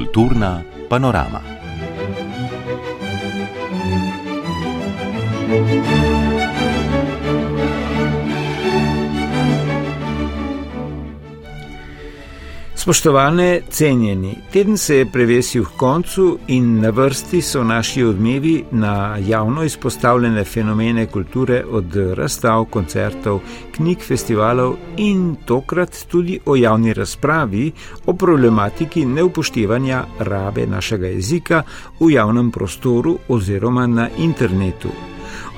Kulturna panorama. Spoštovane, cenjeni, teden se je prevesil k koncu in na vrsti so naši odmevi na javno izpostavljene fenomene kulture od razstav, koncertov, knjig, festivalov in tokrat tudi o javni razpravi o problematiki neupoštevanja rabe našega jezika v javnem prostoru oziroma na internetu.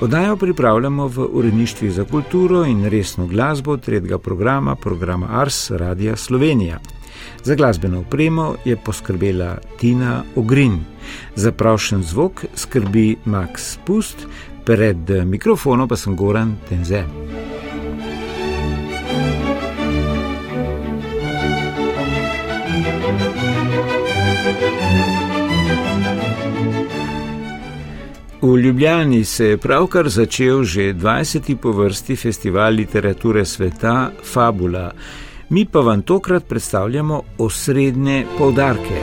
Oddajo pripravljamo v uredništvu za kulturo in resno glasbo tretjega programa, programa Ars Radia Slovenija. Za glasbeno opremo je poskrbela Tina Ogrin, za pravšen zvok skrbi Max Pust, pred mikrofonom pa sem Goran Tenze. V Ljubljani se je pravkar začel že 20. po vrsti festival literature sveta Fabula mi pa vam tokrat predstavljamo osrednje povdarke.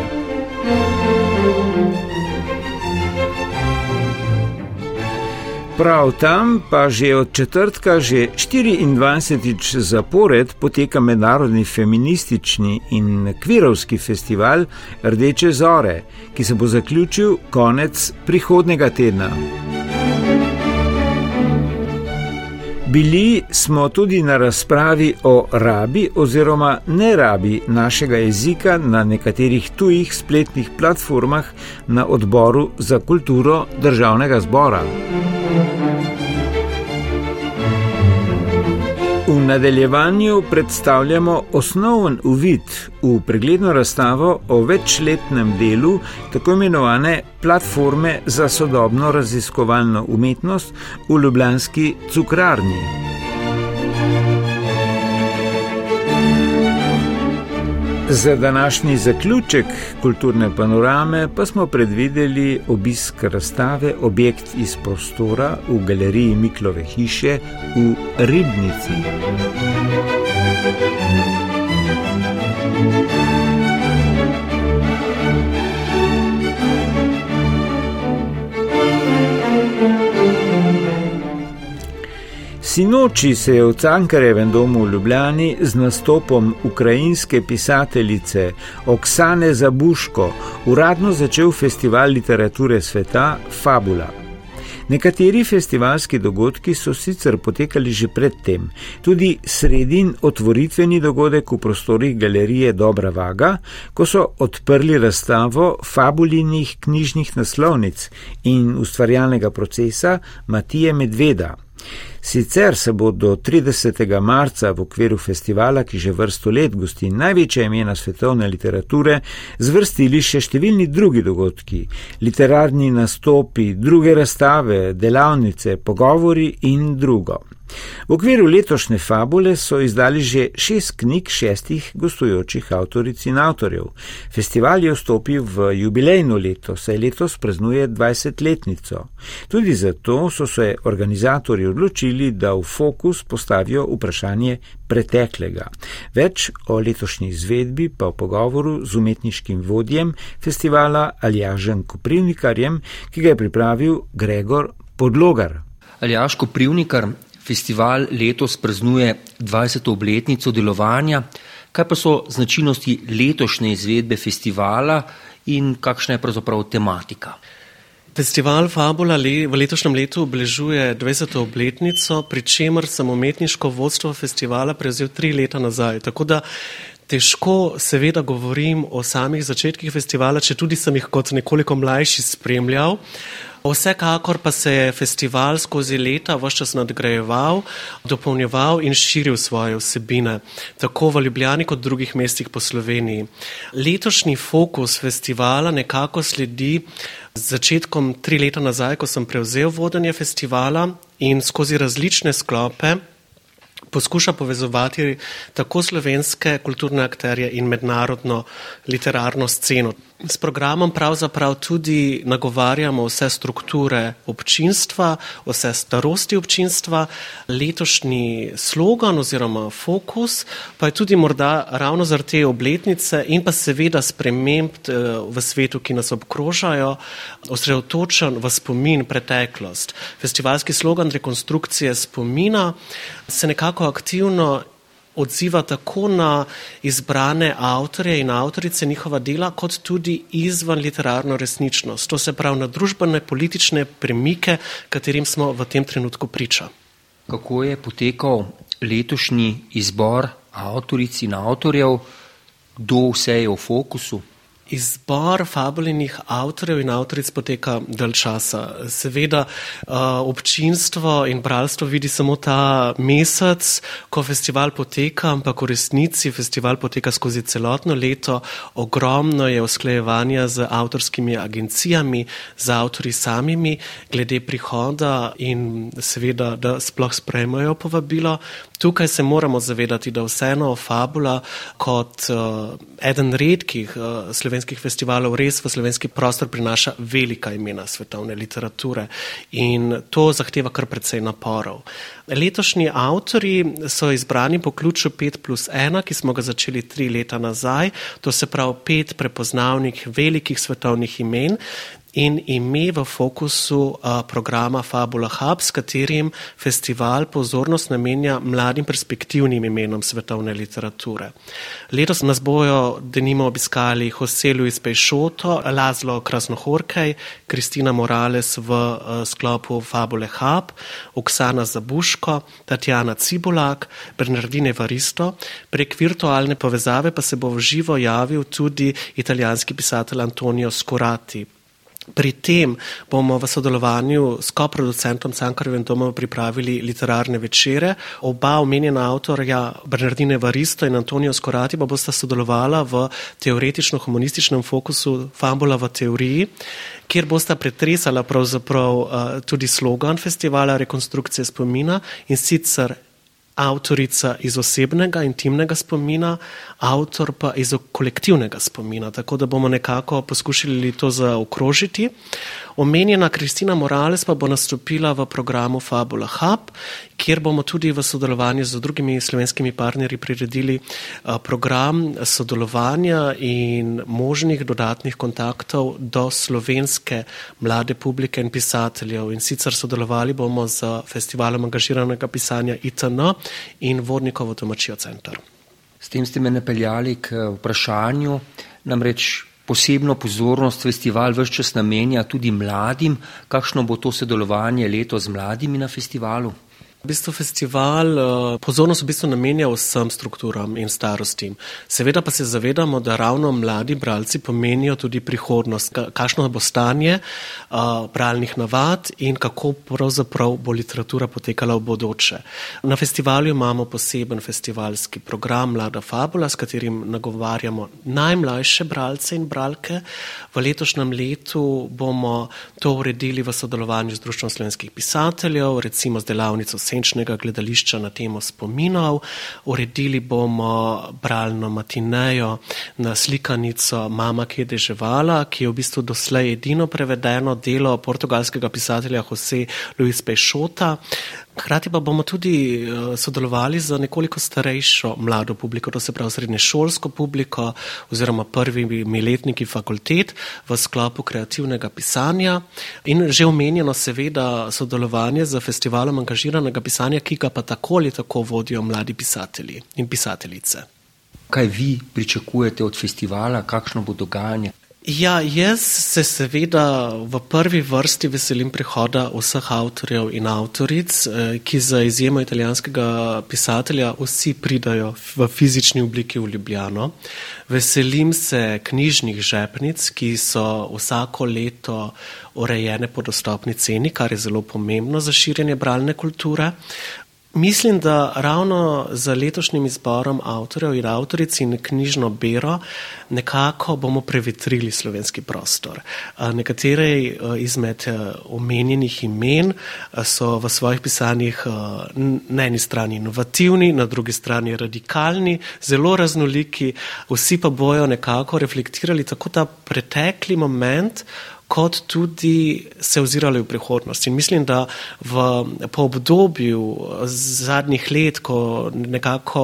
Prav tam pa že od četrtka, že 24. zapored poteka mednarodni feministični in kvirovski festival Rdeče zore, ki se bo zaključil konec prihodnega tedna. Bili smo tudi na razpravi o rabi oziroma ne rabi našega jezika na nekaterih tujih spletnih platformah na odboru za kulturo državnega zbora. V nadaljevanju predstavljamo osnoven uvid v pregledno razstavo o večletnem delu tako imenovane platforme za sodobno raziskovalno umetnost v Ljubljanski cukrarni. Za današnji zaključek kulturne panorame pa smo predvideli obisk razstave Objekt iz prostora v galeriji Miklove hiše v Ribnici. Sinoči se je v Cankarevem domu v Ljubljani z nastopom ukrajinske pisateljice Oksane Zabuško uradno začel festival literature sveta Fabula. Nekateri festivalski dogodki so sicer potekali že predtem, tudi sredin otvoritveni dogodek v prostorih galerije Dobra Vaga, ko so odprli razstavo fabulinih knjižnih naslovnic in ustvarjalnega procesa Matije Medveda. Sicer se bo do 30. marca v okviru festivala, ki že vrsto let gosti največja imena svetovne literature, zvrstili še številni drugi dogodki, literarni nastopi, druge razstave, delavnice, pogovori in drugo. V okviru letošnje fabule so izdali že šest knjig šestih gostujočih avtoric in avtorjev. Festival je vstopil v jubilejno leto, saj letos praznuje 20-letnico. Tudi zato so se organizatorji odločili, da v fokus postavijo vprašanje preteklega. Več o letošnji izvedbi pa v pogovoru z umetniškim vodjem festivala Aljažem Koprivnikarjem, ki ga je pripravil Gregor Podlogar. Aljaš Koprivnikar, Festival letos praznuje 20. obletnico delovanja. Kaj pa so značilnosti letošnje izvedbe festivala in kakšna je pravzaprav tematika? Festival Fabula v letošnjem letu obeležuje 20. obletnico, pri čemer sem umetniško vodstvo festivala prevzel tri leta nazaj. Tako da težko seveda govorim o samih začetkih festivala, če tudi sem jih kot nekoliko mlajši spremljal. Vsekakor pa se je festival skozi leta vse čas nadgrajeval, dopolnjeval in širil svoje vsebine, tako v Ljubljani kot drugih mestih po Sloveniji. Letošnji fokus festivala nekako sledi začetkom tri leta nazaj, ko sem prevzel vodenje festivala in skozi različne sklope poskuša povezovati tako slovenske kulturne akterje in mednarodno literarno sceno. S programom pravzaprav tudi nagovarjamo vse strukture občinstva, vse starosti občinstva. Letošnji slogan oziroma fokus pa je tudi morda ravno zaradi te obletnice in pa seveda sprememb eh, v svetu, ki nas obkrožajo, osredotočen v spomin preteklost. Festivalski slogan rekonstrukcije spomina se nekako aktivno odziva tako na izbrane avtorje in avtorice njihova dela, kot tudi izvan literarno resničnost. To se pravi na družbene politične premike, katerim smo v tem trenutku priča. Kako je potekal letošnji izbor avtoric in avtorjev, kdo vse je v fokusu? Izbor fabulinih avtorjev in avtoric poteka dalj časa. Seveda uh, občinstvo in bralstvo vidi samo ta mesec, ko festival poteka, ampak v resnici festival poteka skozi celotno leto. Ogromno je usklejevanja z avtorskimi agencijami, z avtori samimi, glede prihoda in seveda, da sploh sprejmajo povabilo. Tukaj se moramo zavedati, da vseeno fabula kot uh, eden redkih uh, slovenskih slovenskih festivalov res v slovenski prostor prinaša velika imena svetovne literature in to zahteva kar precej naporov. Letošnji avtori so izbrani po ključu 5 plus 1, ki smo ga začeli tri leta nazaj, to se pravi pet prepoznavnih velikih svetovnih imen, in ime v fokusu uh, programa Fabula Hub, s katerim festival pozornost namenja mladim perspektivnim imenom svetovne literature. Letos nas bojo denimo obiskali Jose Luis Peixoto, Lazlo Krasnohorkej, Kristina Morales v uh, sklopu Fabule Hub, Oksana Zabuško, Tatjana Cibulak, Bernardine Varisto. Prek virtualne povezave pa se bo v živo javil tudi italijanski pisatelj Antonio Scorati. Pri tem bomo v sodelovanju s koproducentom Cankarjevim domom pripravili literarne večere. Oba omenjena avtorja, Bernardine Varisto in Antonijo Skorati, pa bosta sodelovala v teoretično-humanističnem fokusu Fambula v teoriji, kjer bosta pretresala pravzaprav uh, tudi slogan festivala rekonstrukcije spomina in sicer avtorica iz osebnega, intimnega spomina, avtor pa iz kolektivnega spomina, tako da bomo nekako poskušali to zaokrožiti. Omenjena Kristina Morales pa bo nastopila v programu Fabula Hub, kjer bomo tudi v sodelovanju z drugimi slovenskimi partnerji priredili program sodelovanja in možnih dodatnih kontaktov do slovenske mlade publike in pisateljev. In sicer sodelovali bomo z festivalom angažiranega pisanja ITN in Vodnikovo domačijo center. S tem ste me napeljali k vprašanju, namreč posebno pozornost festival vse čas namenja tudi mladim. Kakšno bo to sodelovanje leto z mladimi na festivalu? V bistvu festival eh, pozornost v bistvu namenja vsem strukturam in starostim. Seveda pa se zavedamo, da ravno mladi bralci pomenijo tudi prihodnost, kakšno bo stanje eh, bralnih navad in kako pravzaprav bo literatura potekala v bodoče. Na festivalu imamo poseben festivalski program Mlada Fabula, s katerim nagovarjamo najmlajše bralce in bralke. V letošnjem letu bomo to uredili v sodelovanju z Društvom slovenskih pisateljev, recimo z delavnico senčnega gledališča na temo spominov. Uredili bomo bralno matinejo na slikanico Mama, ki je deževala, ki je v bistvu doslej edino prevedeno delo portugalskega pisatelja Jose Luis Peixota. Hkrati pa bomo tudi eh, sodelovali z nekoliko starejšo mlado publiko, to se pravi srednješolsko publiko oziroma prvimi letniki fakultet v sklopu kreativnega pisanja in že omenjeno seveda sodelovanje z festivalom angažiranega pisanja, ki ga pa tako ali tako vodijo mladi pisatelji in pisateljice. Kaj vi pričakujete od festivala, kakšno bo dogajanje? Ja, jaz se seveda v prvi vrsti veselim prihoda vseh avtorjev in avtoric, eh, ki za izjemo italijanskega pisatelja vsi pridajo v fizični obliki v Ljubljano. Veselim se knjižnih žepnic, ki so vsako leto urejene po dostopni ceni, kar je zelo pomembno za širjenje bralne kulture. Mislim, da ravno z letošnjim izborom avtorjev in avtoric in knjižno bero nekako bomo prevetrili slovenski prostor. Nekatere izmed omenjenih imen so v svojih pisanjih na eni strani inovativni, na drugi strani radikalni, zelo raznoliki, vsi pa bojo nekako reflektirali tako ta pretekli moment, kot tudi se ozirali v prihodnost. In mislim, da v, po obdobju zadnjih let, ko nekako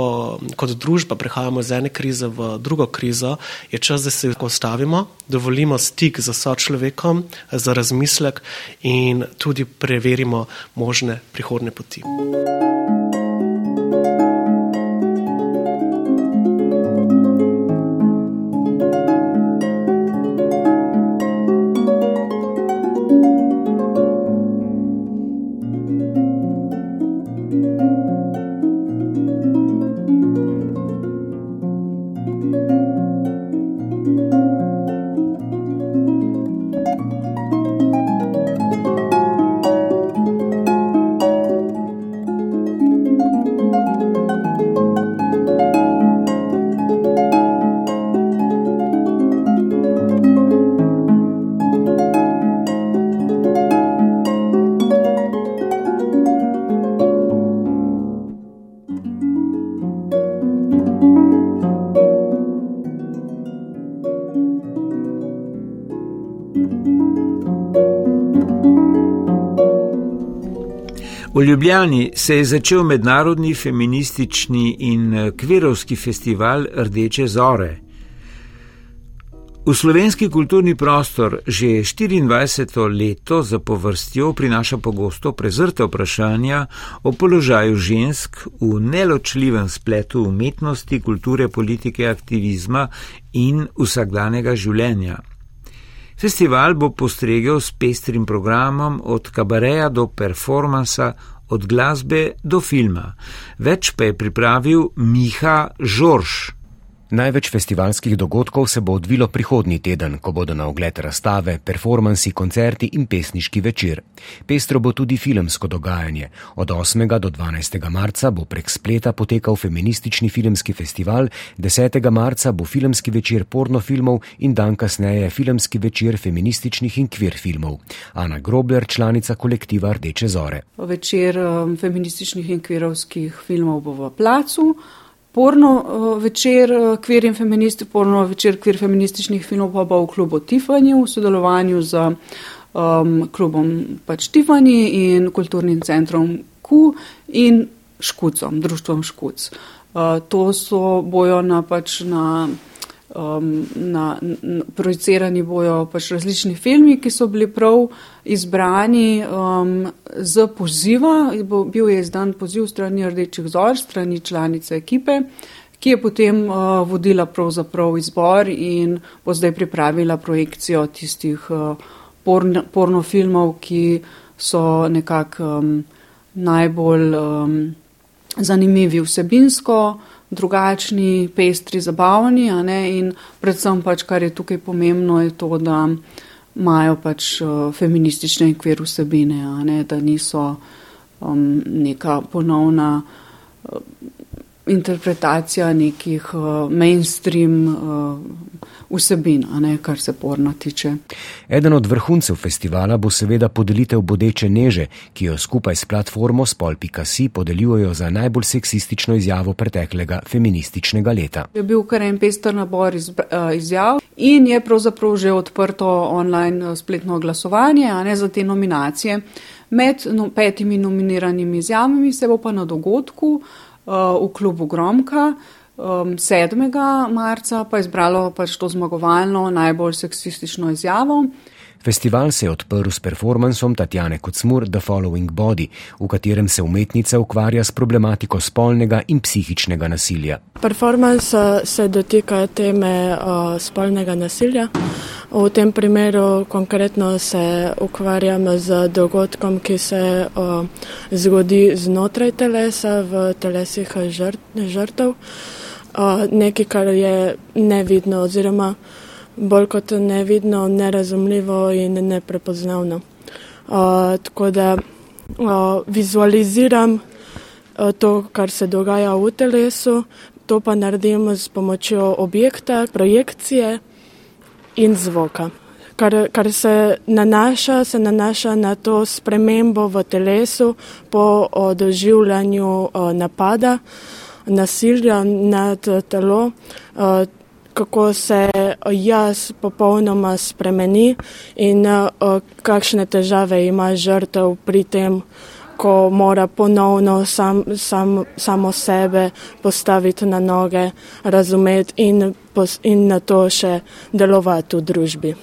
kot družba prehajamo iz ene krize v drugo krizo, je čas, da se lahko ostavimo, dovolimo stik z sočlovekom, za razmislek in tudi preverimo možne prihodne poti. V Ljubljani se je začel mednarodni feministični in eh, kverovski festival Rdeče zore. V slovenski kulturni prostor že 24. leto zapovrstjo prinaša pogosto prezrte vprašanja o položaju žensk v neločljivem spletu umetnosti, kulture, politike, aktivizma in vsakdanjega življenja. Festival bo postregel s pestrim programom od kabareja do performansa, od glasbe do filma. Več pa je pripravil Miha Žorž. Največ festivalskih dogodkov se bo odvilo prihodnji teden, ko bodo na ogled razstave, performansi, koncerti in pesniški večer. Pestro bo tudi filmsko dogajanje. Od 8. do 12. marca bo prek spleta potekal feministični filmski festival, 10. marca bo filmski večer pornofilmov in dan kasneje filmski večer feminističnih in kvir filmov. Ana Grobler, članica kolektiva Rdeče zore. Večer um, feminističnih in kvirovskih filmov bo v placu porno uh, večer, uh, kvir in feministi, porno večer, kvir feminističnih filmov pa bo v klubu Tiffany v sodelovanju z um, klubom pač Tiffany in kulturnim centrom Q in Škucom, društvom Škuc. Uh, to so bojo na pač na um, na, na, projicirani bojo pač različni filmi, ki so bili prav izbrani um, z poziva. Bil je izdan poziv strani Rdečih zor, strani članice ekipe, ki je potem uh, vodila pravzaprav izbor in bo zdaj pripravila projekcijo tistih uh, porn, pornofilmov, ki so nekako um, najbolj um, zanimivi vsebinsko drugačni, pestri, zabavni. In predvsem, pač, kar je tukaj pomembno, je to, da imajo pač uh, feministične kvir vsebine, ne? da niso um, neka ponovna uh, interpretacija nekih uh, mainstream. Uh, vsebin, ne, kar se porno tiče. Eden od vrhuncev festivala bo seveda podelitev bodeče neže, ki jo skupaj s platformo Spol.si podeljujejo za najbolj seksistično izjavo preteklega feminističnega leta. Je bil kar en pester nabor iz, uh, izjav in je pravzaprav že odprto online eh, spletno glasovanje ne, za te nominacije. Med no, petimi nominiranimi izjavami se bo pa na dogodku uh, v klubu Gromka um, 7. marca pa izbralo pač to zmagovalno, najbolj seksistično izjavo. Festival se je odprl s performansom Tatjane Kocmur The Following Body, v katerem se umetnica ukvarja s problematiko spolnega in psihičnega nasilja. Performance uh, se dotika teme uh, spolnega nasilja. V tem primeru konkretno se ukvarjam z dogodkom, ki se uh, zgodi znotraj telesa, v telesih žrt, žrtev nekaj, kar je nevidno oziroma bolj kot nevidno, nerazumljivo in neprepoznavno. Uh, tako da uh, vizualiziram to, kar se dogaja v telesu, to pa naredimo s pomočjo objekta, projekcije in zvoka. Kar, kar se nanaša, se nanaša na to spremembo v telesu po doživljanju napada, nasilja nad telo, kako se jaz popolnoma spremeni in kakšne težave ima žrtev pri tem, ko mora ponovno sam, sam, samo sebe postaviti na noge, razumeti in, in na to še delovati v družbi.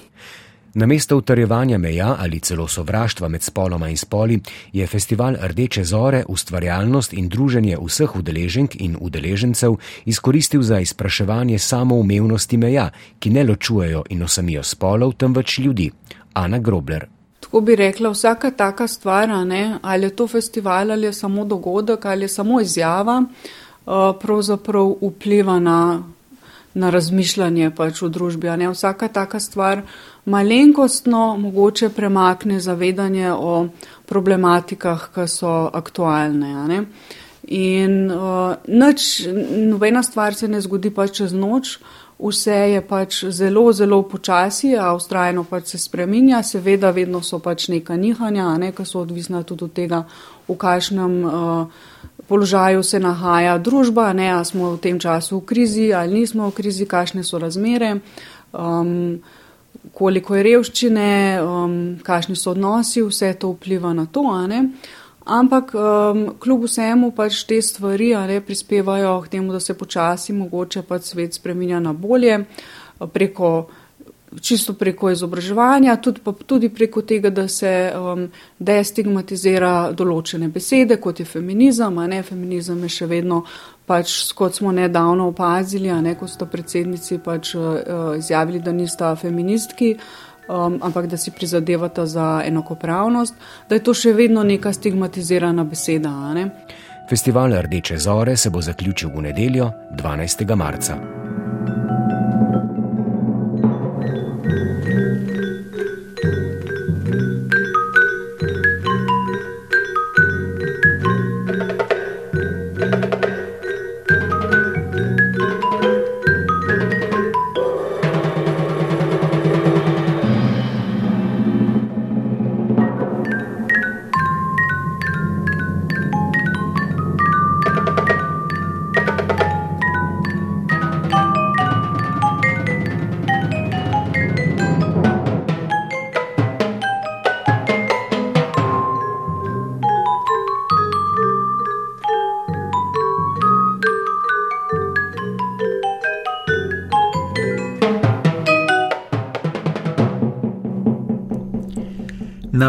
Na mesto utrjevanja meja ali celo sovraštva med spoloma in spoli je festival Rdeče zore ustvarjalnost in druženje vseh udeleženk in udeležencev izkoristil za izpraševanje samoumevnosti meja, ki ne ločujejo in osamijo spolov, temveč ljudi. Ana Grobler. Tako bi rekla, vsaka taka stvar, ne, ali je to festival, ali je samo dogodek, ali je samo izjava, eh, pravzaprav vpliva na, na razmišljanje pač v družbi. Ne. Vsaka taka stvar malenkostno mogoče premakne zavedanje o problematikah, ki so aktualne. In uh, nič, nobena stvar se ne zgodi pač čez noč, vse je pač zelo, zelo počasi, a ustrajno pač se spreminja, seveda vedno so pač neka nihanja, ne, ki so odvisna tudi od tega, v kakšnem uh, položaju se nahaja družba, ne, a smo v tem času v krizi ali nismo v krizi, kakšne so razmere. Um, koliko je revščine, um, kakšni so odnosi, vse to vpliva na to. Ampak um, kljub vsemu pač te stvari ne, prispevajo k temu, da se počasi mogoče pač svet spreminja na bolje preko čisto preko izobraževanja, tudi, tudi preko tega, da se um, destigmatizira določene besede, kot je feminizem. Ne, feminizem je še vedno, pač, kot smo nedavno opazili, ne, ko sta predsednici pač, uh, izjavili, da nista feministki. Um, ampak da si prizadevata za enakopravnost, da je to še vedno neka stigmatizirana beseda. Ne? Festival Rdeče zore se bo zaključil v nedeljo 12. marca.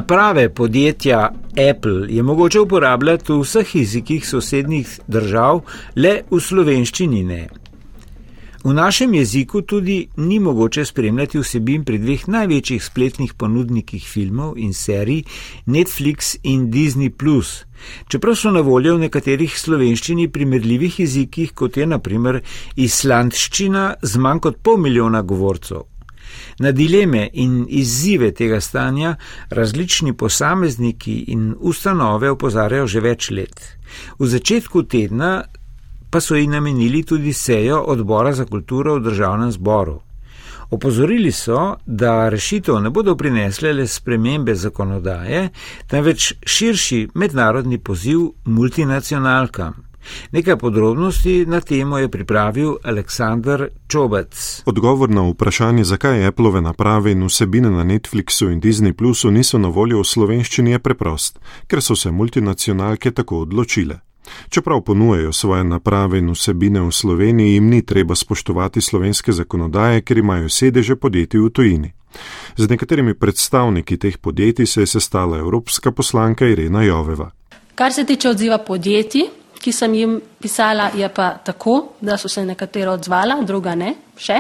Naprave podjetja Apple je mogoče uporabljati v vseh jezikih sosednjih držav, le v slovenščini ne. V našem jeziku tudi ni mogoče spremljati vsebin pri dveh največjih spletnih ponudnikih filmov in serij Netflix in Disney. Čeprav so na voljo v nekaterih slovenščini primerljivih jezikih, kot je naprimer islandščina z manj kot pol milijona govorcev. Na dileme in izzive tega stanja različni posamezniki in ustanove opozarjajo že več let. V začetku tedna pa so jim namenili tudi sejo odbora za kulturo v državnem zboru. Opozorili so, da rešitev ne bodo prinesle le spremembe zakonodaje, temveč širši mednarodni poziv multinacionalkam. Nekaj podrobnosti na temo je pripravil Aleksandr Čobec. Odgovor na vprašanje, zakaj Apple naprave in vsebine na Netflixu in Disney Plusu niso na voljo v slovenščini, je preprost, ker so se multinacionalke tako odločile. Čeprav ponujejo svoje naprave in vsebine v Sloveniji, jim ni treba spoštovati slovenske zakonodaje, ker imajo sedeže podjetij v tujini. Z nekaterimi predstavniki teh podjetij se je sestala evropska poslanka Irena Joveva. Kar se tiče odziva podjetij, ki sem jim pisala, je pa tako, da so se nekatera odzvala, druga ne, še.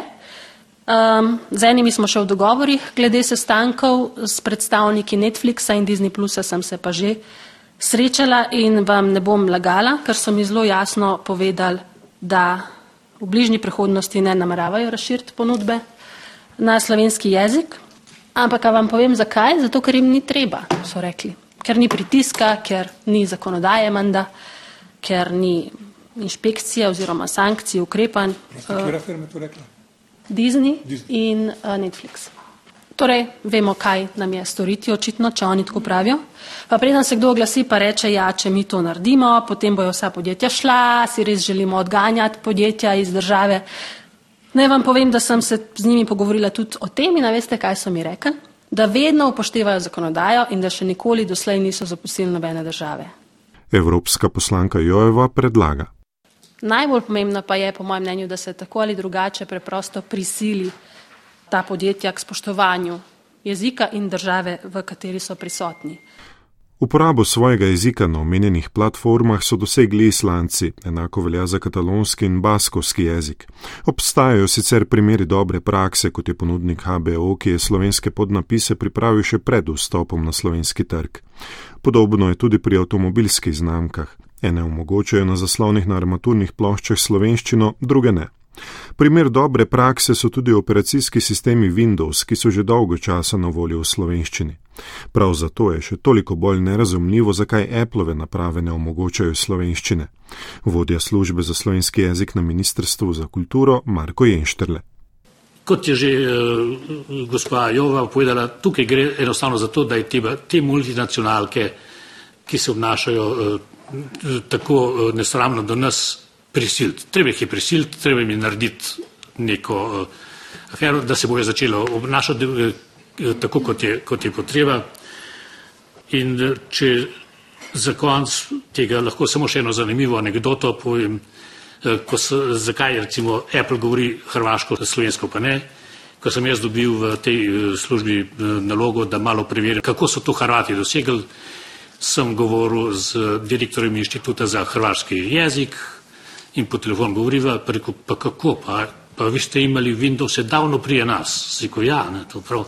Um, z enimi smo še v dogovorih glede sestankov s predstavniki Netflixa in Disney Plusa sem se pa že srečala in vam ne bom lagala, ker so mi zelo jasno povedali, da v bližnji prihodnosti ne nameravajo razširiti ponudbe na slovenski jezik. Ampak vam povem zakaj, zato ker jim ni treba, so rekli. Ker ni pritiska, ker ni zakonodaje manda ker ni inšpekcije oziroma sankcij, ukrepanj. Katera firma je to rekla? Disney in uh, Netflix. Torej, vemo, kaj nam je storiti, očitno, če oni tako pravijo. Pa preden se kdo oglasi, pa reče, ja, če mi to naredimo, potem bojo vsa podjetja šla, si res želimo odganjati podjetja iz države. Naj vam povem, da sem se z njimi pogovorila tudi o tem in veste, kaj so mi rekli? Da vedno upoštevajo zakonodajo in da še nikoli doslej niso zapustili nobene države. Evropska poslanka Jojeva predlaga. Najbolj pomembno pa je, po mojem mnenju, da se tako ali drugače preprosto prisili ta podjetja k spoštovanju jezika in države, v kateri so prisotni. Uporabo svojega jezika na omenjenih platformah so dosegli islanci, enako velja za katalonski in baskovski jezik. Obstajajo sicer primeri dobre prakse, kot je ponudnik HBO, ki je slovenske podnapise pripravil še pred vstopom na slovenski trg. Podobno je tudi pri avtomobilskih znamkah. Ene omogočajo na zaslonih na armaturnih ploščah slovenščino, druge ne. Primer dobre prakse so tudi operacijski sistemi Windows, ki so že dolgo časa na voljo v slovenščini. Prav zato je še toliko bolj nerazumljivo, zakaj Appleove naprave ne omogočajo slovenščine. Vodja službe za slovenski jezik na Ministrstvu za kulturo Marko Jenštrle. Kot je že uh, gospa Jova povedala, tukaj gre enostavno za to, da je te, te multinacionalke, ki se obnašajo uh, tako uh, nesramno do nas, prisiliti. Treba jih je prisiliti, treba jim je narediti neko uh, afero, da se bojo začelo obnašati uh, tako, kot je, kot je potreba. In uh, če za konc tega lahko samo še eno zanimivo anegdoto povem, uh, ko so, zakaj recimo Apple govori hrvaško, slovensko pa ne. Ko sem jaz dobil v tej službi nalogo, da malo preverim, kako so to Hrvati dosegli, sem govoril z direktorjem inštituta za hrvaški jezik, in po telefonu govoriva, pa rekel, pa kako, pa, pa vi ste imeli Windows davno prije nas. Rekel, ja, ne, to prav.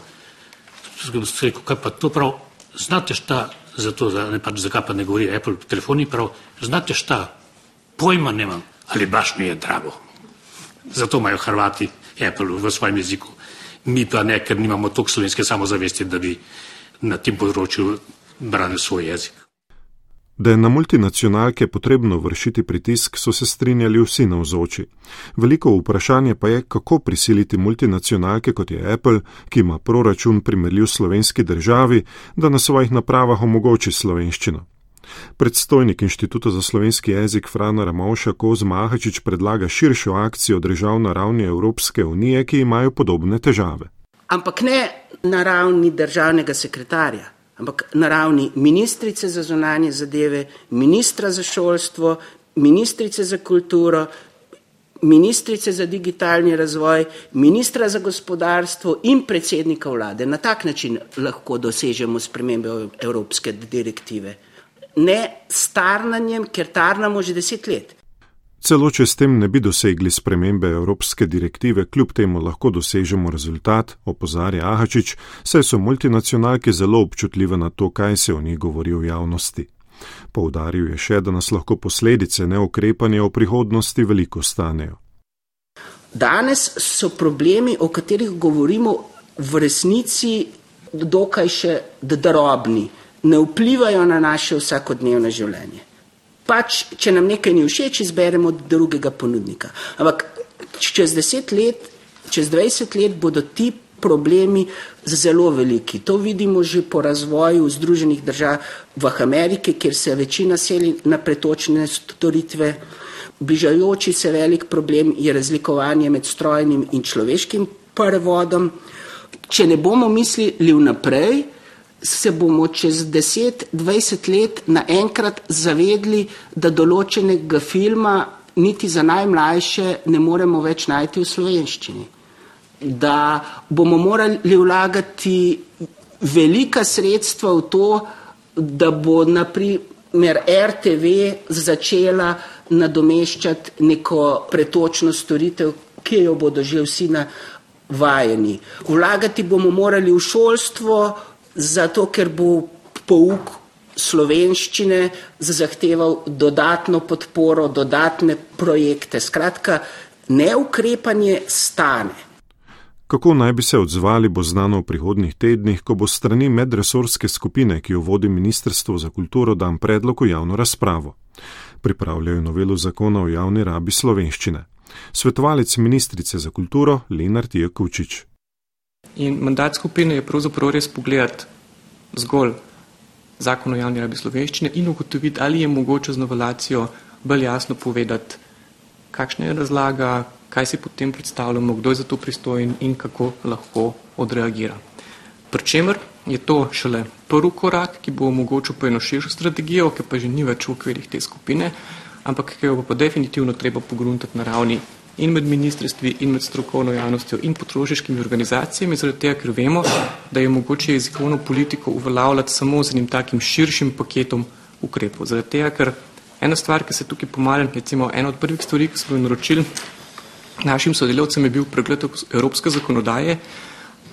Rekel, kaj pa to prav, znate šta, zato, da ne pač zakaj pa ne govori Apple telefoni prav, znate šta, pojma nemam, ali baš mi je drago. Zato imajo Hrvati Apple v svojem jeziku. Mi pa ne, ker nimamo toliko slovenske samozavesti, da bi na tem področju branili svoj jezik. Da je na multinacionalke potrebno vršiti pritisk, so se strinjali vsi navzoči. Veliko vprašanje pa je, kako prisiliti multinacionalke kot je Apple, ki ima proračun primerljiv slovenski državi, da na svojih napravah omogoči slovenščino. Predstojnik Inštituta za slovenski jezik Frana Ramovša Koz Mahačič predlaga širšo akcijo držav na ravni Evropske unije, ki imajo podobne težave. Ampak ne na ravni državnega sekretarja ampak na ravni ministrice za zunanje zadeve, ministra za šolstvo, ministrice za kulturo, ministrice za digitalni razvoj, ministra za gospodarstvo in predsednika vlade. Na tak način lahko dosežemo spremembe evropske direktive. Ne starnanjem, ker tarnamo že deset let. Celo če s tem ne bi dosegli spremembe evropske direktive, kljub temu lahko dosežemo rezultat, opozarja Ahačič, saj so multinacionalke zelo občutljive na to, kaj se o njih govori v javnosti. Poudaril je še, da nas lahko posledice neukrepanja v prihodnosti veliko stanejo. Danes so problemi, o katerih govorimo, v resnici dokaj še drobni, ne vplivajo na naše vsakodnevno življenje pač, če nam nekaj ni všeč, izberemo drugega ponudnika. Ampak čez deset let, čez dvajset let bodo ti problemi zelo veliki. To vidimo že po razvoju v Združenih državah Amerike, kjer se večina seli na pretočne storitve. Bližajoči se velik problem je razlikovanje med strojnim in človeškim prevodom. Če ne bomo mislili vnaprej, se bomo čez 10-20 let naenkrat zavedli, da določenega filma niti za najmlajše ne moremo več najti v slovenščini. Da bomo morali vlagati velika sredstva v to, da bo naprimer RTV začela nadomeščati neko pretočno storitev, ki jo bodo že vsi navajeni. Vlagati bomo morali v šolstvo, zato ker bo pouk slovenščine zahteval dodatno podporo, dodatne projekte. Skratka, neukrepanje stane. Kako naj bi se odzvali, bo znano v prihodnih tednih, ko bo strani medresorske skupine, ki jo vodi Ministrstvo za kulturo, dan predlog v javno razpravo. Pripravljajo novelo zakona o javni rabi slovenščine. Svetovalec ministrice za kulturo Lenart Jakovčič. In mandat skupine je pravzaprav res pogledati zgolj zakon o javni rabi slovenščine in ugotoviti, ali je mogoče z novelacijo bolj jasno povedati, kakšna je razlaga, kaj si potem predstavljamo, kdo je za to pristojen in kako lahko odreagira. Pričemer je to šele prvi korak, ki bo omogočil pa eno širšo strategijo, ki pa že ni več v okvirih te skupine, ampak ki jo pa definitivno treba pogruntati na ravni in med ministrstvi, in med strokovno javnostjo, in potrošniškimi organizacijami, zaradi tega, ker vemo, da je mogoče jezikovno politiko uveljavljati samo z enim takim širšim paketom ukrepov. Zaradi tega, ker ena stvar, ki se tukaj pomaga, recimo ena od prvih stvari, ki smo jo naročili našim sodelavcem, je bil pregled evropske zakonodaje,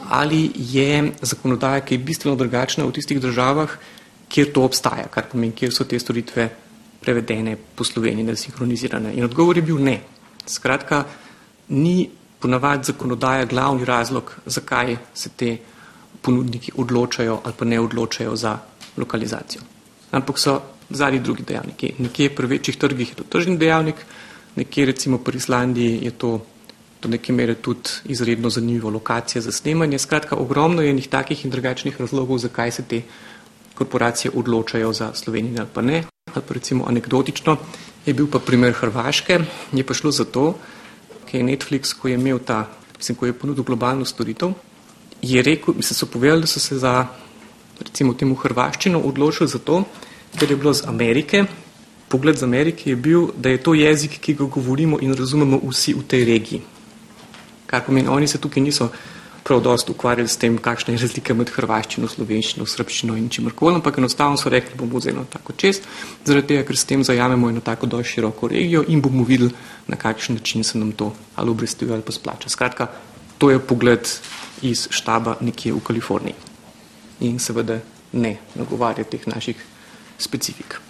ali je zakonodaja, ki je bistveno drugačna v tistih državah, kjer to obstaja, kar pomeni, kjer so te storitve prevedene po Sloveniji, sinhronizirane. In odgovor je bil ne. Skratka, ni ponavadi zakonodaja glavni razlog, zakaj se te ponudniki odločajo ali pa ne odločajo za lokalizacijo. Ampak so zadnji drugi dejavniki. Nekje pri večjih trgih je to tržni dejavnik, nekje recimo pri Islandiji je to do neke mere tudi izredno zanimivo lokacija za snemanje. Skratka, ogromno je enih takih in drugačnih razlogov, zakaj se te korporacije odločajo za Slovenijo ali pa ne. Ali pa recimo anekdotično, je bil pa primer Hrvaške, je pa šlo za to, ker je Netflix, ko je imel ta, mislim, ko je ponudil globalno storitev, je rekel, mislim, so povedali, da so se za, recimo temu Hrvaščino odločili za to, ker je bilo z Amerike, pogled z Amerike je bil, da je to jezik, ki ga govorimo in razumemo vsi v tej regiji. Kar pomeni, oni se tukaj niso prav dosto ukvarjali s tem, kakšna je razlika med hrvaščino, slovenščino, srpščino in čimrkoli, ampak enostavno so rekli, bomo vzeli eno tako čest, zaradi tega, ker s tem zajamemo eno tako dosti široko regijo in bomo videli, na kakšen način se nam to ali obresti ali pa splača. Skratka, to je pogled iz štaba nekje v Kaliforniji in seveda ne nagovarja teh naših specifik.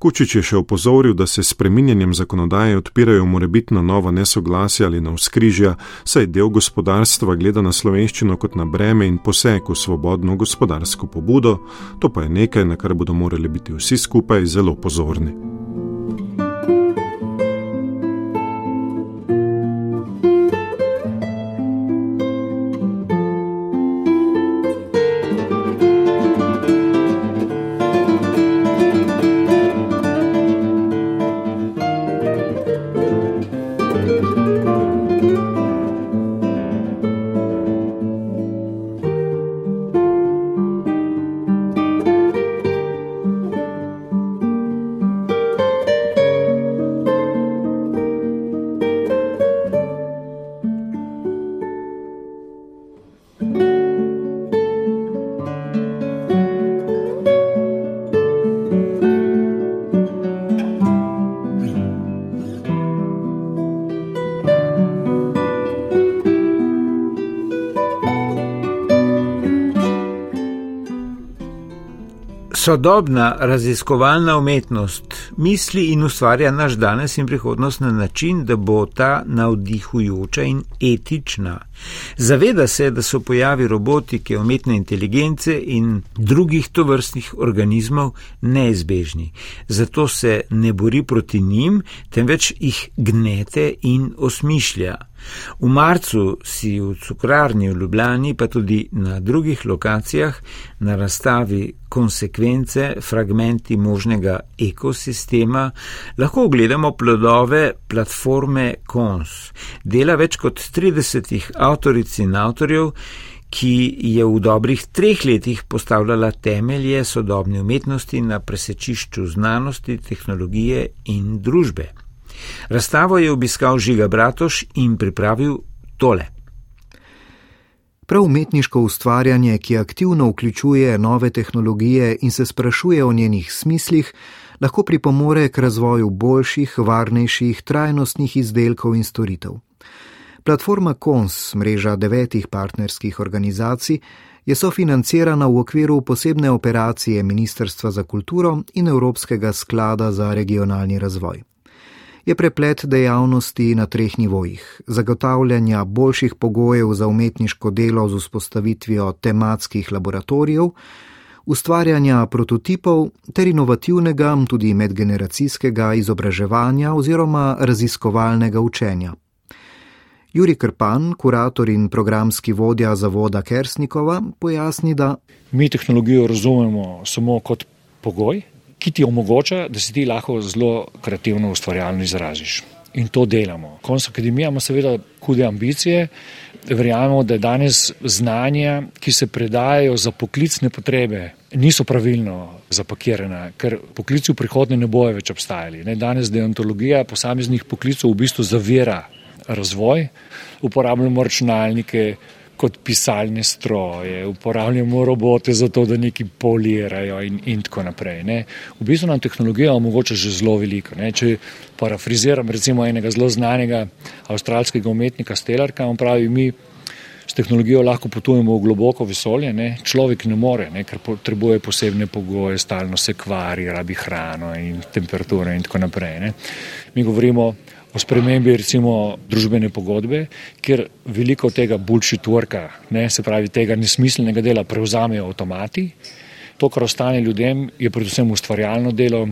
Kučič je še opozoril, da se s preminjanjem zakonodaje odpirajo morebitna nova nesoglasja ali na vzkrižja, saj del gospodarstva gleda na slovenščino kot na breme in poseg v svobodno gospodarsko pobudo, to pa je nekaj, na kar bodo morali biti vsi skupaj zelo pozorni. Sodobna raziskovalna umetnost misli in ustvarja naš danes in prihodnost na način, da bo ta navdihujoča in etična. Zaveda se, da so pojavi robotike, umetne inteligence in drugih tovrstnih organizmov neizbežni. Zato se ne bori proti njim, temveč jih gnete in osmišlja. V marcu si v cukrarni v Ljubljani, pa tudi na drugih lokacijah, na razstavi konsekvence, fragmenti možnega ekosistema, lahko ogledamo plodove platforme Kons, dela več kot 30 avtoric in avtorjev, ki je v dobrih treh letih postavljala temelje sodobne umetnosti na presečišču znanosti, tehnologije in družbe. Razstavo je obiskal Žiga Bratoš in pripravil tole. Prav umetniško ustvarjanje, ki aktivno vključuje nove tehnologije in se sprašuje o njenih smislih, lahko pripomore k razvoju boljših, varnejših, trajnostnih izdelkov in storitev. Platforma KONS, mreža devetih partnerskih organizacij, je sofinancirana v okviru posebne operacije Ministrstva za kulturo in Evropskega sklada za regionalni razvoj. Je preplet dejavnosti na treh nivojih: zagotavljanja boljših pogojev za umetniško delo z vzpostavitvijo tematskih laboratorijev, ustvarjanja prototipov ter inovativnega, tudi medgeneracijskega izobraževanja oziroma raziskovalnega učenja. Juri Krpan, kurator in programski vodja zavoda Kersnikova, pojasni, da mi tehnologijo razumemo samo kot pogoj, ki ti omogoča, da se ti lahko zelo kreativno ustvarjalno izraziš. In to delamo. Konc akademija ima seveda hude ambicije. Verjamemo, da danes znanja, ki se predajajo za poklicne potrebe, niso pravilno zapakirana, ker poklici v prihodnje ne bojo več obstajali. Ne, danes deontologija posameznih poklicov v bistvu zavira razvoj, uporabljamo računalnike, kot pisalne stroje, uporabljamo robote za to, da neki polirajo in, in tako naprej. Ne. V bistvu nam tehnologija omogoča že zelo veliko. Ne. Če parafriziram recimo enega zelo znanega avstralskega umetnika Stelarka, on pravi, mi s tehnologijo lahko potujemo v globoko vesolje, ne. človek ne more, ne, ker potrebuje posebne pogoje, stalno se kvari, rabi hrano in temperature in tako naprej. Ne. Mi govorimo o spremembi recimo družbene pogodbe, kjer veliko tega bullshit worka, ne, se pravi tega nesmiselnega dela prevzamejo avtomati. To, kar ostane ljudem, je predvsem ustvarjalno delo,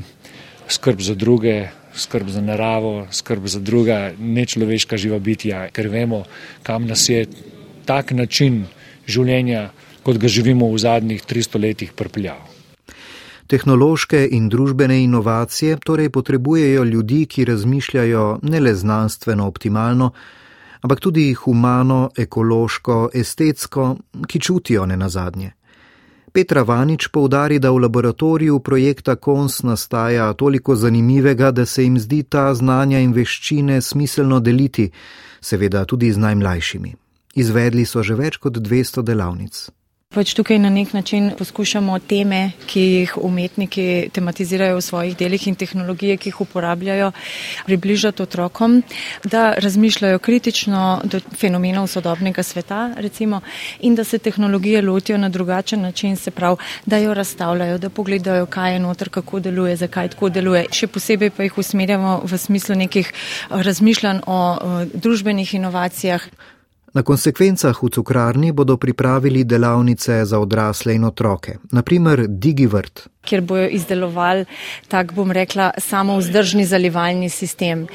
skrb za druge, skrb za naravo, skrb za druga nečloveška živa bitja, ker vemo, kam nas je tak način življenja, kot ga živimo v zadnjih 300 letih, pripeljal. Tehnološke in družbene inovacije torej potrebujejo ljudi, ki razmišljajo ne le znanstveno optimalno, ampak tudi humano, ekološko, estetsko, ki čutijo ne nazadnje. Petra Vanič poudari, da v laboratoriju projekta KONS nastaja toliko zanimivega, da se jim zdi ta znanja in veščine smiselno deliti, seveda tudi z najmlajšimi. Izvedli so že več kot 200 delavnic. Pač tukaj na nek način poskušamo teme, ki jih umetniki tematizirajo v svojih delih in tehnologije, ki jih uporabljajo, približati otrokom, da razmišljajo kritično do fenomenov sodobnega sveta, recimo, in da se tehnologije lotijo na drugačen način, se pravi, da jo razstavljajo, da pogledajo, kaj je noter, kako deluje, zakaj tako deluje. Še posebej pa jih usmerjamo v smislu nekih razmišljanj o, o družbenih inovacijah. Na konsekvencah v cukrarni bodo pripravili delavnice za odrasle in otroke, naprimer DigiVrt kjer bojo izdelovali tak, bom rekla, samo vzdržni zalivalni sistem.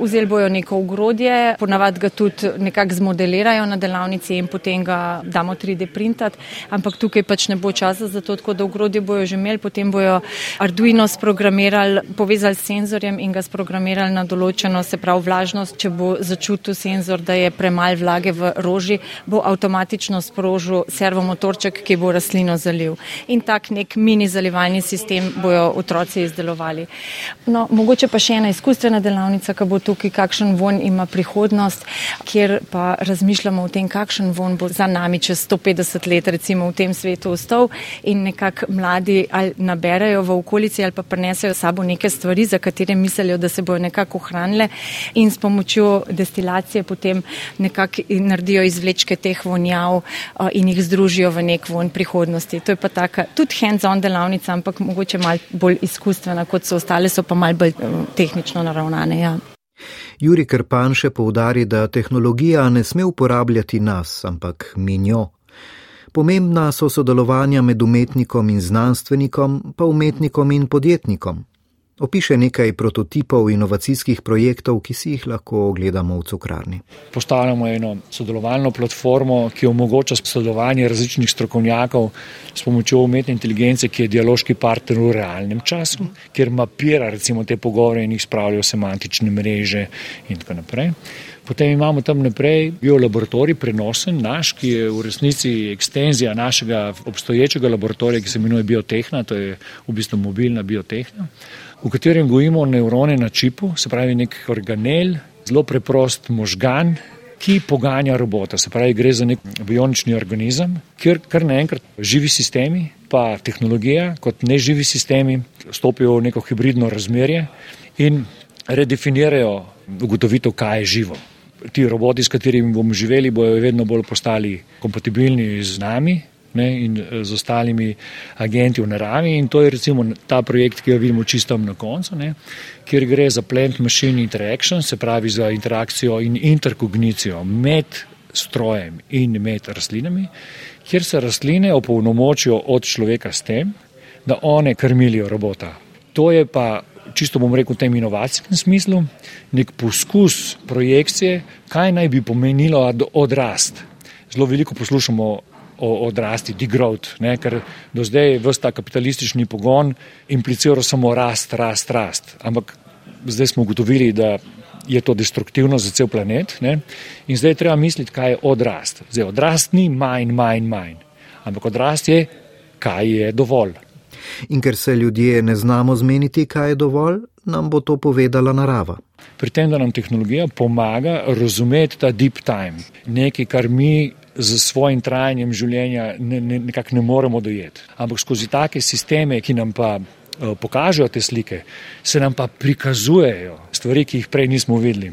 Vzeli bojo neko ugrodje, ponavadi ga tudi nekako zmodelirajo na delavnici in potem ga damo 3D printat, ampak tukaj pač ne bo časa za to, tako da ugrodje bojo že imeli, potem bojo Arduino sprogramirali, povezali s senzorjem in ga sprogramirali na določeno, se pravi vlažnost, če bo začutil senzor, da je premal vlage v roži, bo avtomatično sprožil servomotorček, ki bo rastlino zalil. In tak nek mini zalivalni izobraževalni sistem bojo otroci izdelovali. No, mogoče pa še ena izkustvena delavnica, ki bo tukaj, kakšen von ima prihodnost, kjer pa razmišljamo o tem, kakšen von bo za nami čez 150 let recimo v tem svetu ostal in nekako mladi ali naberajo v okolici ali pa prenesejo sabo neke stvari, za katere mislijo, da se bojo nekako ohranile in s pomočjo destilacije potem nekako naredijo izvlečke teh vonjav in jih združijo v nek von prihodnosti. To je pa taka tudi hands-on delavnica, ampak mogoče malo bolj izkustvena, kot so ostale, so pa malo bolj eh, tehnično naravnane. Ja. Juri Krpan še poudari, da tehnologija ne sme uporabljati nas, ampak mi njo. Pomembna so sodelovanja med umetnikom in znanstvenikom, pa umetnikom in podjetnikom. Opiše nekaj prototipov inovacijskih projektov, ki si jih lahko ogledamo v cukrarni. Postavljamo eno sodelovalno platformo, ki omogoča sodelovanje različnih strokovnjakov s pomočjo umetne inteligence, ki je dialoški partner v realnem času, kjer mapira recimo te pogovore in jih spravlja v semantične mreže in tako naprej. Potem imamo tam naprej biolaboratorij, prenosen naš, ki je v resnici ekstenzija našega obstoječega laboratorija, ki se imenuje Biotehna, to je v bistvu mobilna biotehna v katerem gojimo nevrone na čipu, se pravi nek organel, zelo preprost možgan, ki poganja robota. Se pravi, gre za nek bionični organizem, kjer kar naenkrat živi sistemi, pa tehnologija kot neživi sistemi stopijo v neko hibridno razmerje in redefinirajo ugotovitev, kaj je živo. Ti roboti, s katerimi bomo živeli, bojo vedno bolj postali kompatibilni z nami, ne, in z ostalimi agenti v naravi. In to je recimo ta projekt, ki ga vidimo čisto na koncu, ne, kjer gre za plant machine interaction, se pravi za interakcijo in interkognicijo med strojem in med rastlinami, kjer se rastline opolnomočijo od človeka s tem, da one krmilijo robota. To je pa, čisto bom rekel, v tem inovacijskem smislu, nek poskus projekcije, kaj naj bi pomenilo odrast. Zelo veliko poslušamo odrasti, degrowth, ne, ker do zdaj je vsta kapitalistični pogon impliciral samo rast, rast, rast. Ampak zdaj smo ugotovili, da je to destruktivno za cel planet ne, in zdaj je treba misliti, kaj je odrast. Zdaj odrast ni manj, manj, manj, ampak odrast je, kaj je dovolj. In ker se ljudje ne znamo zmeniti, kaj je dovolj, nam bo to povedala narava. Pri tem, da nam tehnologija pomaga razumeti ta deep time, nekaj, kar mi z svojim trajanjem življenja ne, ne, nekako ne moremo dojeti. Ampak skozi take sisteme, ki nam pa uh, pokažejo te slike, se nam pa prikazujejo stvari, ki jih prej nismo videli.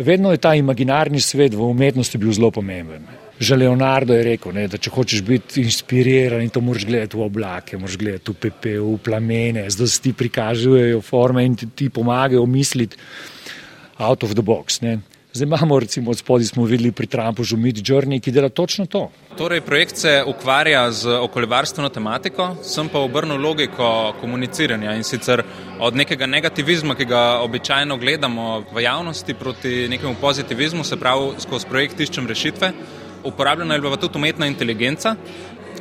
Vedno je ta imaginarni svet v umetnosti bil zelo pomemben. Že Leonardo je rekel, ne, da če hočeš biti inspiriran, to moraš gledati v oblake, moraš gledati v pepel, v plamene, zdaj se ti prikazujejo forme in ti, ti pomagajo misliti out of the box. Ne. Zdaj imamo, recimo, od spodaj smo videli pri Trumpu že Mid Journey, ki dela točno to. Torej, projekt se ukvarja z okoljevarstveno tematiko, sem pa obrnil logiko komuniciranja in sicer od nekega negativizma, ki ga običajno gledamo v javnosti, proti nekemu pozitivizmu, se pravi, skozi projekt iščem rešitve. Uporabljena je bila tudi umetna inteligenca,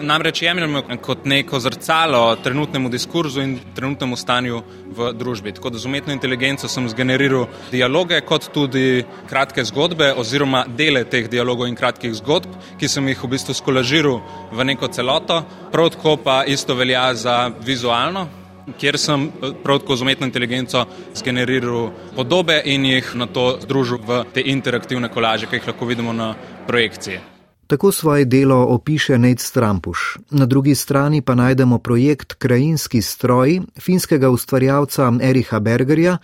namreč jemljemo kot neko zrcalo trenutnemu diskurzu in trenutnemu stanju v družbi. Tako da z umetno inteligenco sem zgeneriral dialoge, kot tudi kratke zgodbe oziroma dele teh dialogov in kratkih zgodb, ki sem jih v bistvu skolažiral v neko celoto. Prav tako pa isto velja za vizualno, kjer sem prav tako z umetno inteligenco zgeneriral podobe in jih na to združil v te interaktivne kolaže, ki jih lahko vidimo na projekciji. Tako svoje delo opiše Nate Strampuš. Na drugi strani pa najdemo projekt Krajinski stroj finskega ustvarjalca Eriha Bergerja,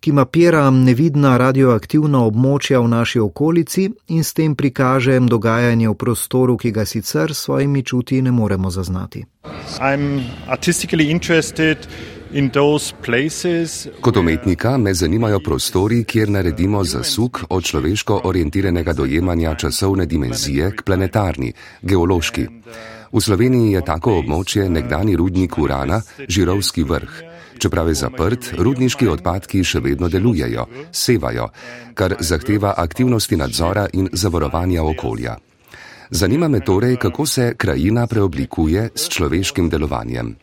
ki mapira nevidna radioaktivna območja v naši okolici in s tem prikaže dogajanje v prostoru, ki ga sicer s svojimi čuti ne moremo zaznati. Kot umetnika me zanimajo prostori, kjer naredimo zasuk od človeško orientiranega dojemanja časovne dimenzije k planetarni, geološki. V Sloveniji je tako območje nekdani rudnik urana, Žirovski vrh. Čeprav je zaprt, rudniški odpadki še vedno delujejo, sevajo, kar zahteva aktivnosti nadzora in zavarovanja okolja. Zanima me torej, kako se krajina preoblikuje s človeškim delovanjem.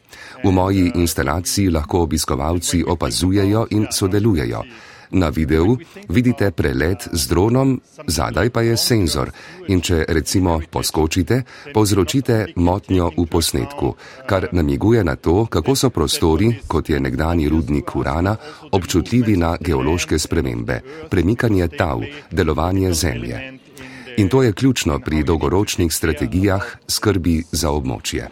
V moji instalaciji lahko obiskovalci opazujejo in sodelujejo. Na videu vidite prelet z dronom, zadaj pa je senzor in če recimo poskočite, povzročite motnjo v posnetku, kar namiguje na to, kako so prostori, kot je nekdani rudnik urana, občutljivi na geološke spremembe, premikanje tav, delovanje zemlje. In to je ključno pri dolgoročnih strategijah skrbi za območje.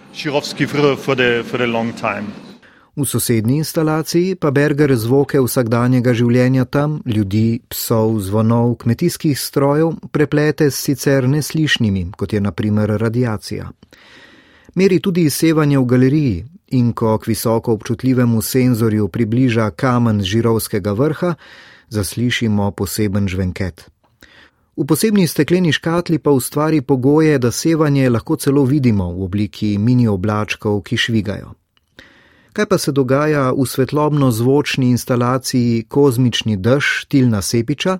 V sosednji instalaciji pa Berger zvoke vsakdanjega življenja tam, ljudi, psov, zvonov, kmetijskih strojev, preplete s sicer neslišnimi, kot je naprimer radiacija. Meri tudi izsevanje v galeriji in ko k visoko občutljivemu senzorju približa kamen žirovskega vrha, zaslišimo poseben žvenket. V posebni stekleni škatli pa ustvari pogoje, da sevanje lahko celo vidimo v obliki mini oblačkov, ki švigajo. Kaj pa se dogaja v svetlobno-zvočni instalaciji Kozmični dež Tilna Sepiča?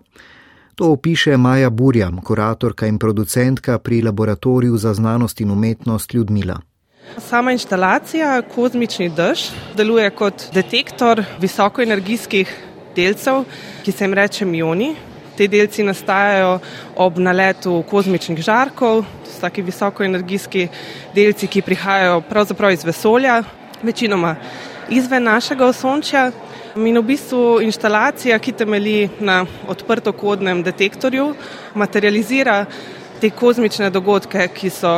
To opiše Maja Burjam, kuratorka in producentka pri Laboratoriju za znanost in umetnost Ljudmila. Sama instalacija Kozmični dež deluje kot detektor visokoenergijskih delcev, ki se jim reče mioni, Te delci nastajajo ob naletu kozmičnih žarkov, to so taki visokoenergijski delci, ki prihajajo pravzaprav iz vesolja, večinoma izven našega osončja. In v bistvu instalacija, ki temelji na odprtokodnem detektorju, materializira te kozmične dogodke, ki so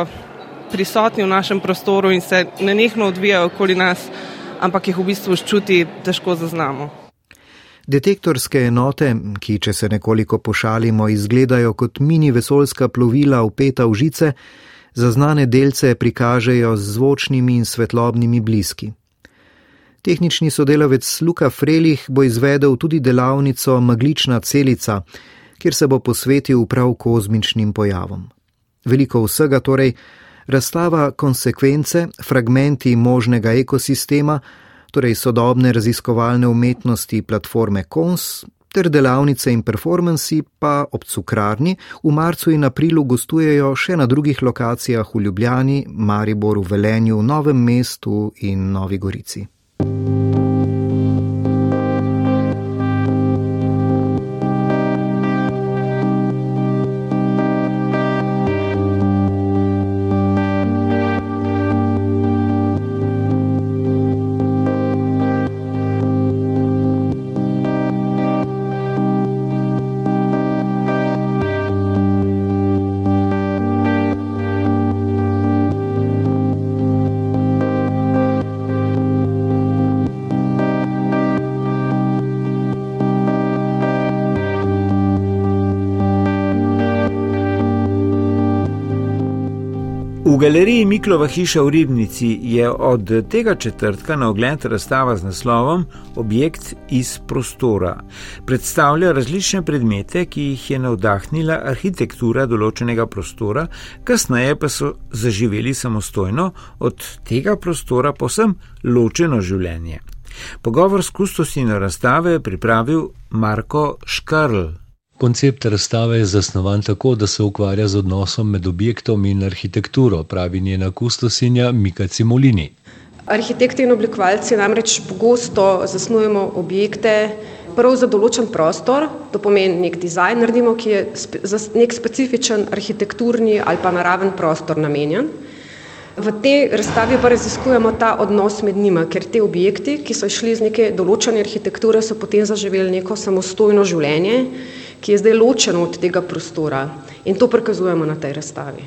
prisotni v našem prostoru in se nenehno odvijajo okoli nas, ampak jih v bistvu čuti težko zaznamo. Detektorske enote, ki, če se nekoliko pošalimo, izgledajo kot mini vesoljska plovila upeta v žice, Zaznane delce prikažejo z zvočnimi in svetlobnimi bliski. Tehnični sodelavec Luka Frelih bo izvedel tudi delavnico Maglična celica, kjer se bo posvetil prav kozmičnim pojavom. Veliko vsega torej, razstava konsekvence, fragmenti možnega ekosistema, torej sodobne raziskovalne umetnosti platforme Kons ter delavnice in performansi pa ob cukrarni v marcu in aprilu gostujejo še na drugih lokacijah v Ljubljani, Mariboru, Velenju, Novem mestu in Novi Gorici. Galeriji Miklova hiša v Ribnici je od tega četrtka na ogled razstava z naslovom Objekt iz prostora. Predstavlja različne predmete, ki jih je navdahnila arhitektura določenega prostora, kasneje pa so zaživeli samostojno od tega prostora posem ločeno življenje. Pogovor s kustosino razstave je pripravil Marko Škarl. Koncept razstave je zasnovan tako, da se ukvarja z odnosom med objektom in arhitekturo, pravi njena kustosinja Mika Cimolini. Arhitekti in oblikovalci namreč pogosto zasnujemo objekte prav za določen prostor, to pomeni nek dizajn naredimo, ki je za nek specifičen arhitekturni ali pa naraven prostor namenjen. V tej razstavi pa raziskujemo ta odnos med njima, ker te objekti, ki so išli iz neke določene arhitekture, so potem zaživeli neko samostojno življenje ki je zdaj ločeno od tega prostora in to prikazujemo na tej razstavi.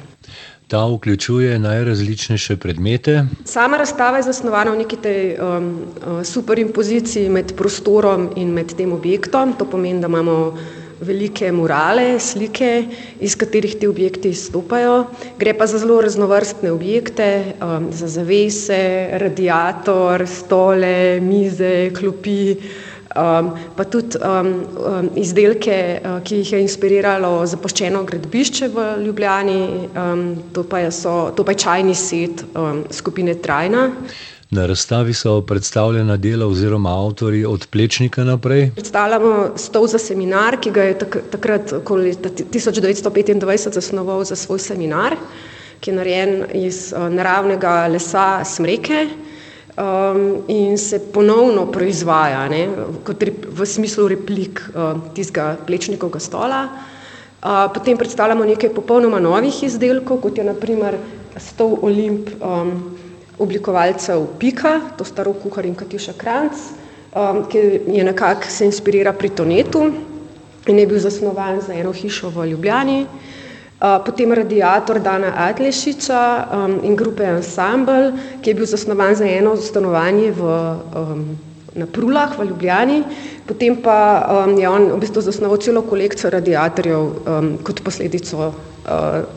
Ta vključuje najrazličnejše predmete. Sama razstava je zasnovana v neki tej um, uh, superimpoziciji med prostorom in med tem objektom. To pomeni, da imamo velike murale, slike, iz katerih ti objekti izstopajo. Gre pa za zelo raznovrstne objekte, um, za zavese, radiator, stole, mize, klopi. Um, pa tudi um, um, izdelke, uh, ki jih je inspiriralo zapuščeno gradbišče v Ljubljani, um, to, pa je so, to pa je čajni set um, skupine Trajna. Na razstavi so predstavljena dela oziroma avtori od Plečnika naprej. Predstavljamo stol za seminar, ki ga je tak, takrat, okoli 1925, zasnoval za svoj seminar, ki je narejen iz uh, naravnega lesa smreke um, in se ponovno proizvaja ne, rep, v smislu replik uh, tistega plečnikovega stola. Uh, potem predstavljamo nekaj popolnoma novih izdelkov, kot je naprimer stol Olimp um, oblikovalcev Pika, to staro kuhar in Katjuša Kranc, um, ki je nekako se inspirira pri Tonetu in je bil zasnovan za eno hišo v Ljubljani. Eh, potem radiator Dana Atlešiča um, in grupe Ensemble, ki je bil zasnovan za eno stanovanje v, um, na Prulah v Ljubljani, potem pa um, je on v bistvu zasnoval celo kolekcijo radiatorjev um, kot posledico uh,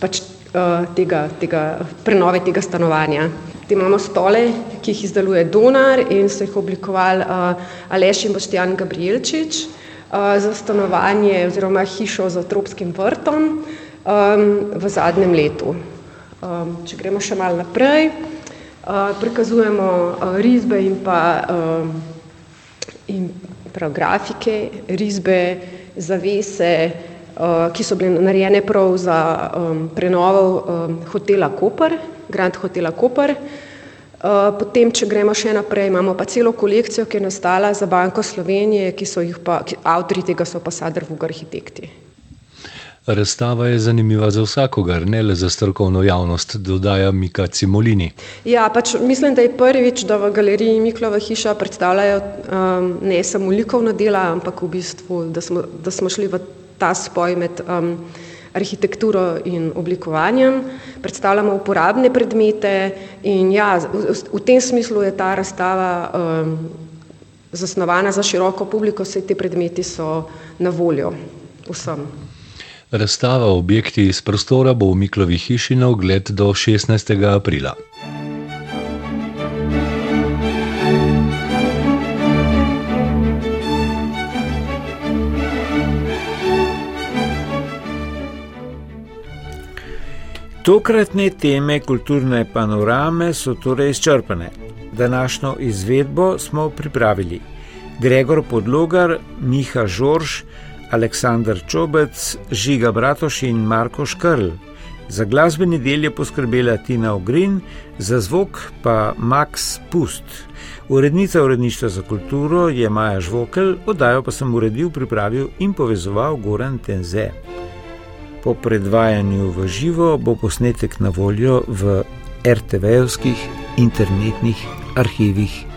pač, uh, tega, tega prenove tega stanovanja. Te imamo stole, ki jih izdeluje Donar in so jih oblikovali uh, Aleš in Boštjan Gabrielčič uh, za stanovanje oziroma hišo za tropskim vrtom um, v zadnjem letu. Um, če gremo še malo naprej, uh, prikazujemo uh, risbe in pa um, in prav grafike, risbe, zavese, uh, ki so bile narejene prav za um, prenovo um, hotela Koper, Grand Hotela Koper. Uh, potem, če gremo še naprej, imamo pa celo kolekcijo, ki je nastala za Banko Slovenije, ki so jih pa, avtori tega so pa Sadrvug arhitekti. Razstava je zanimiva za vsakogar, ne le za strokovno javnost, dodaja Mika Cimolini. Ja, pač mislim, da je prvič, da v galeriji Miklova hiša predstavljajo um, ne samo likovna dela, ampak v bistvu, da smo, da smo šli v ta spoj med um, arhitekturo in oblikovanjem, predstavljamo uporabne predmete in ja, v, v tem smislu je ta razstava um, zasnovana za široko publiko, vse te predmeti so na voljo vsem. Razstava objekti iz prostora bo v Miklovi hiši na ogled do 16. aprila. Tokratne teme kulturne panorame so torej izčrpane. Današnjo izvedbo smo pripravili Gregor Podlogar, Miha Žorž, Aleksandr Čobec, Žiga Bratoš in Marko Škrl. Za glasbeni del je poskrbela Tina Ogrin, za zvok pa Max Pust. Urednica uredništva za kulturo je Maja Žvokel, oddajo pa sem uredil, pripravil in povezoval Goran Tenze. Po predvajanju v živo bo posnetek na voljo v RTV-ovskih internetnih arhivih.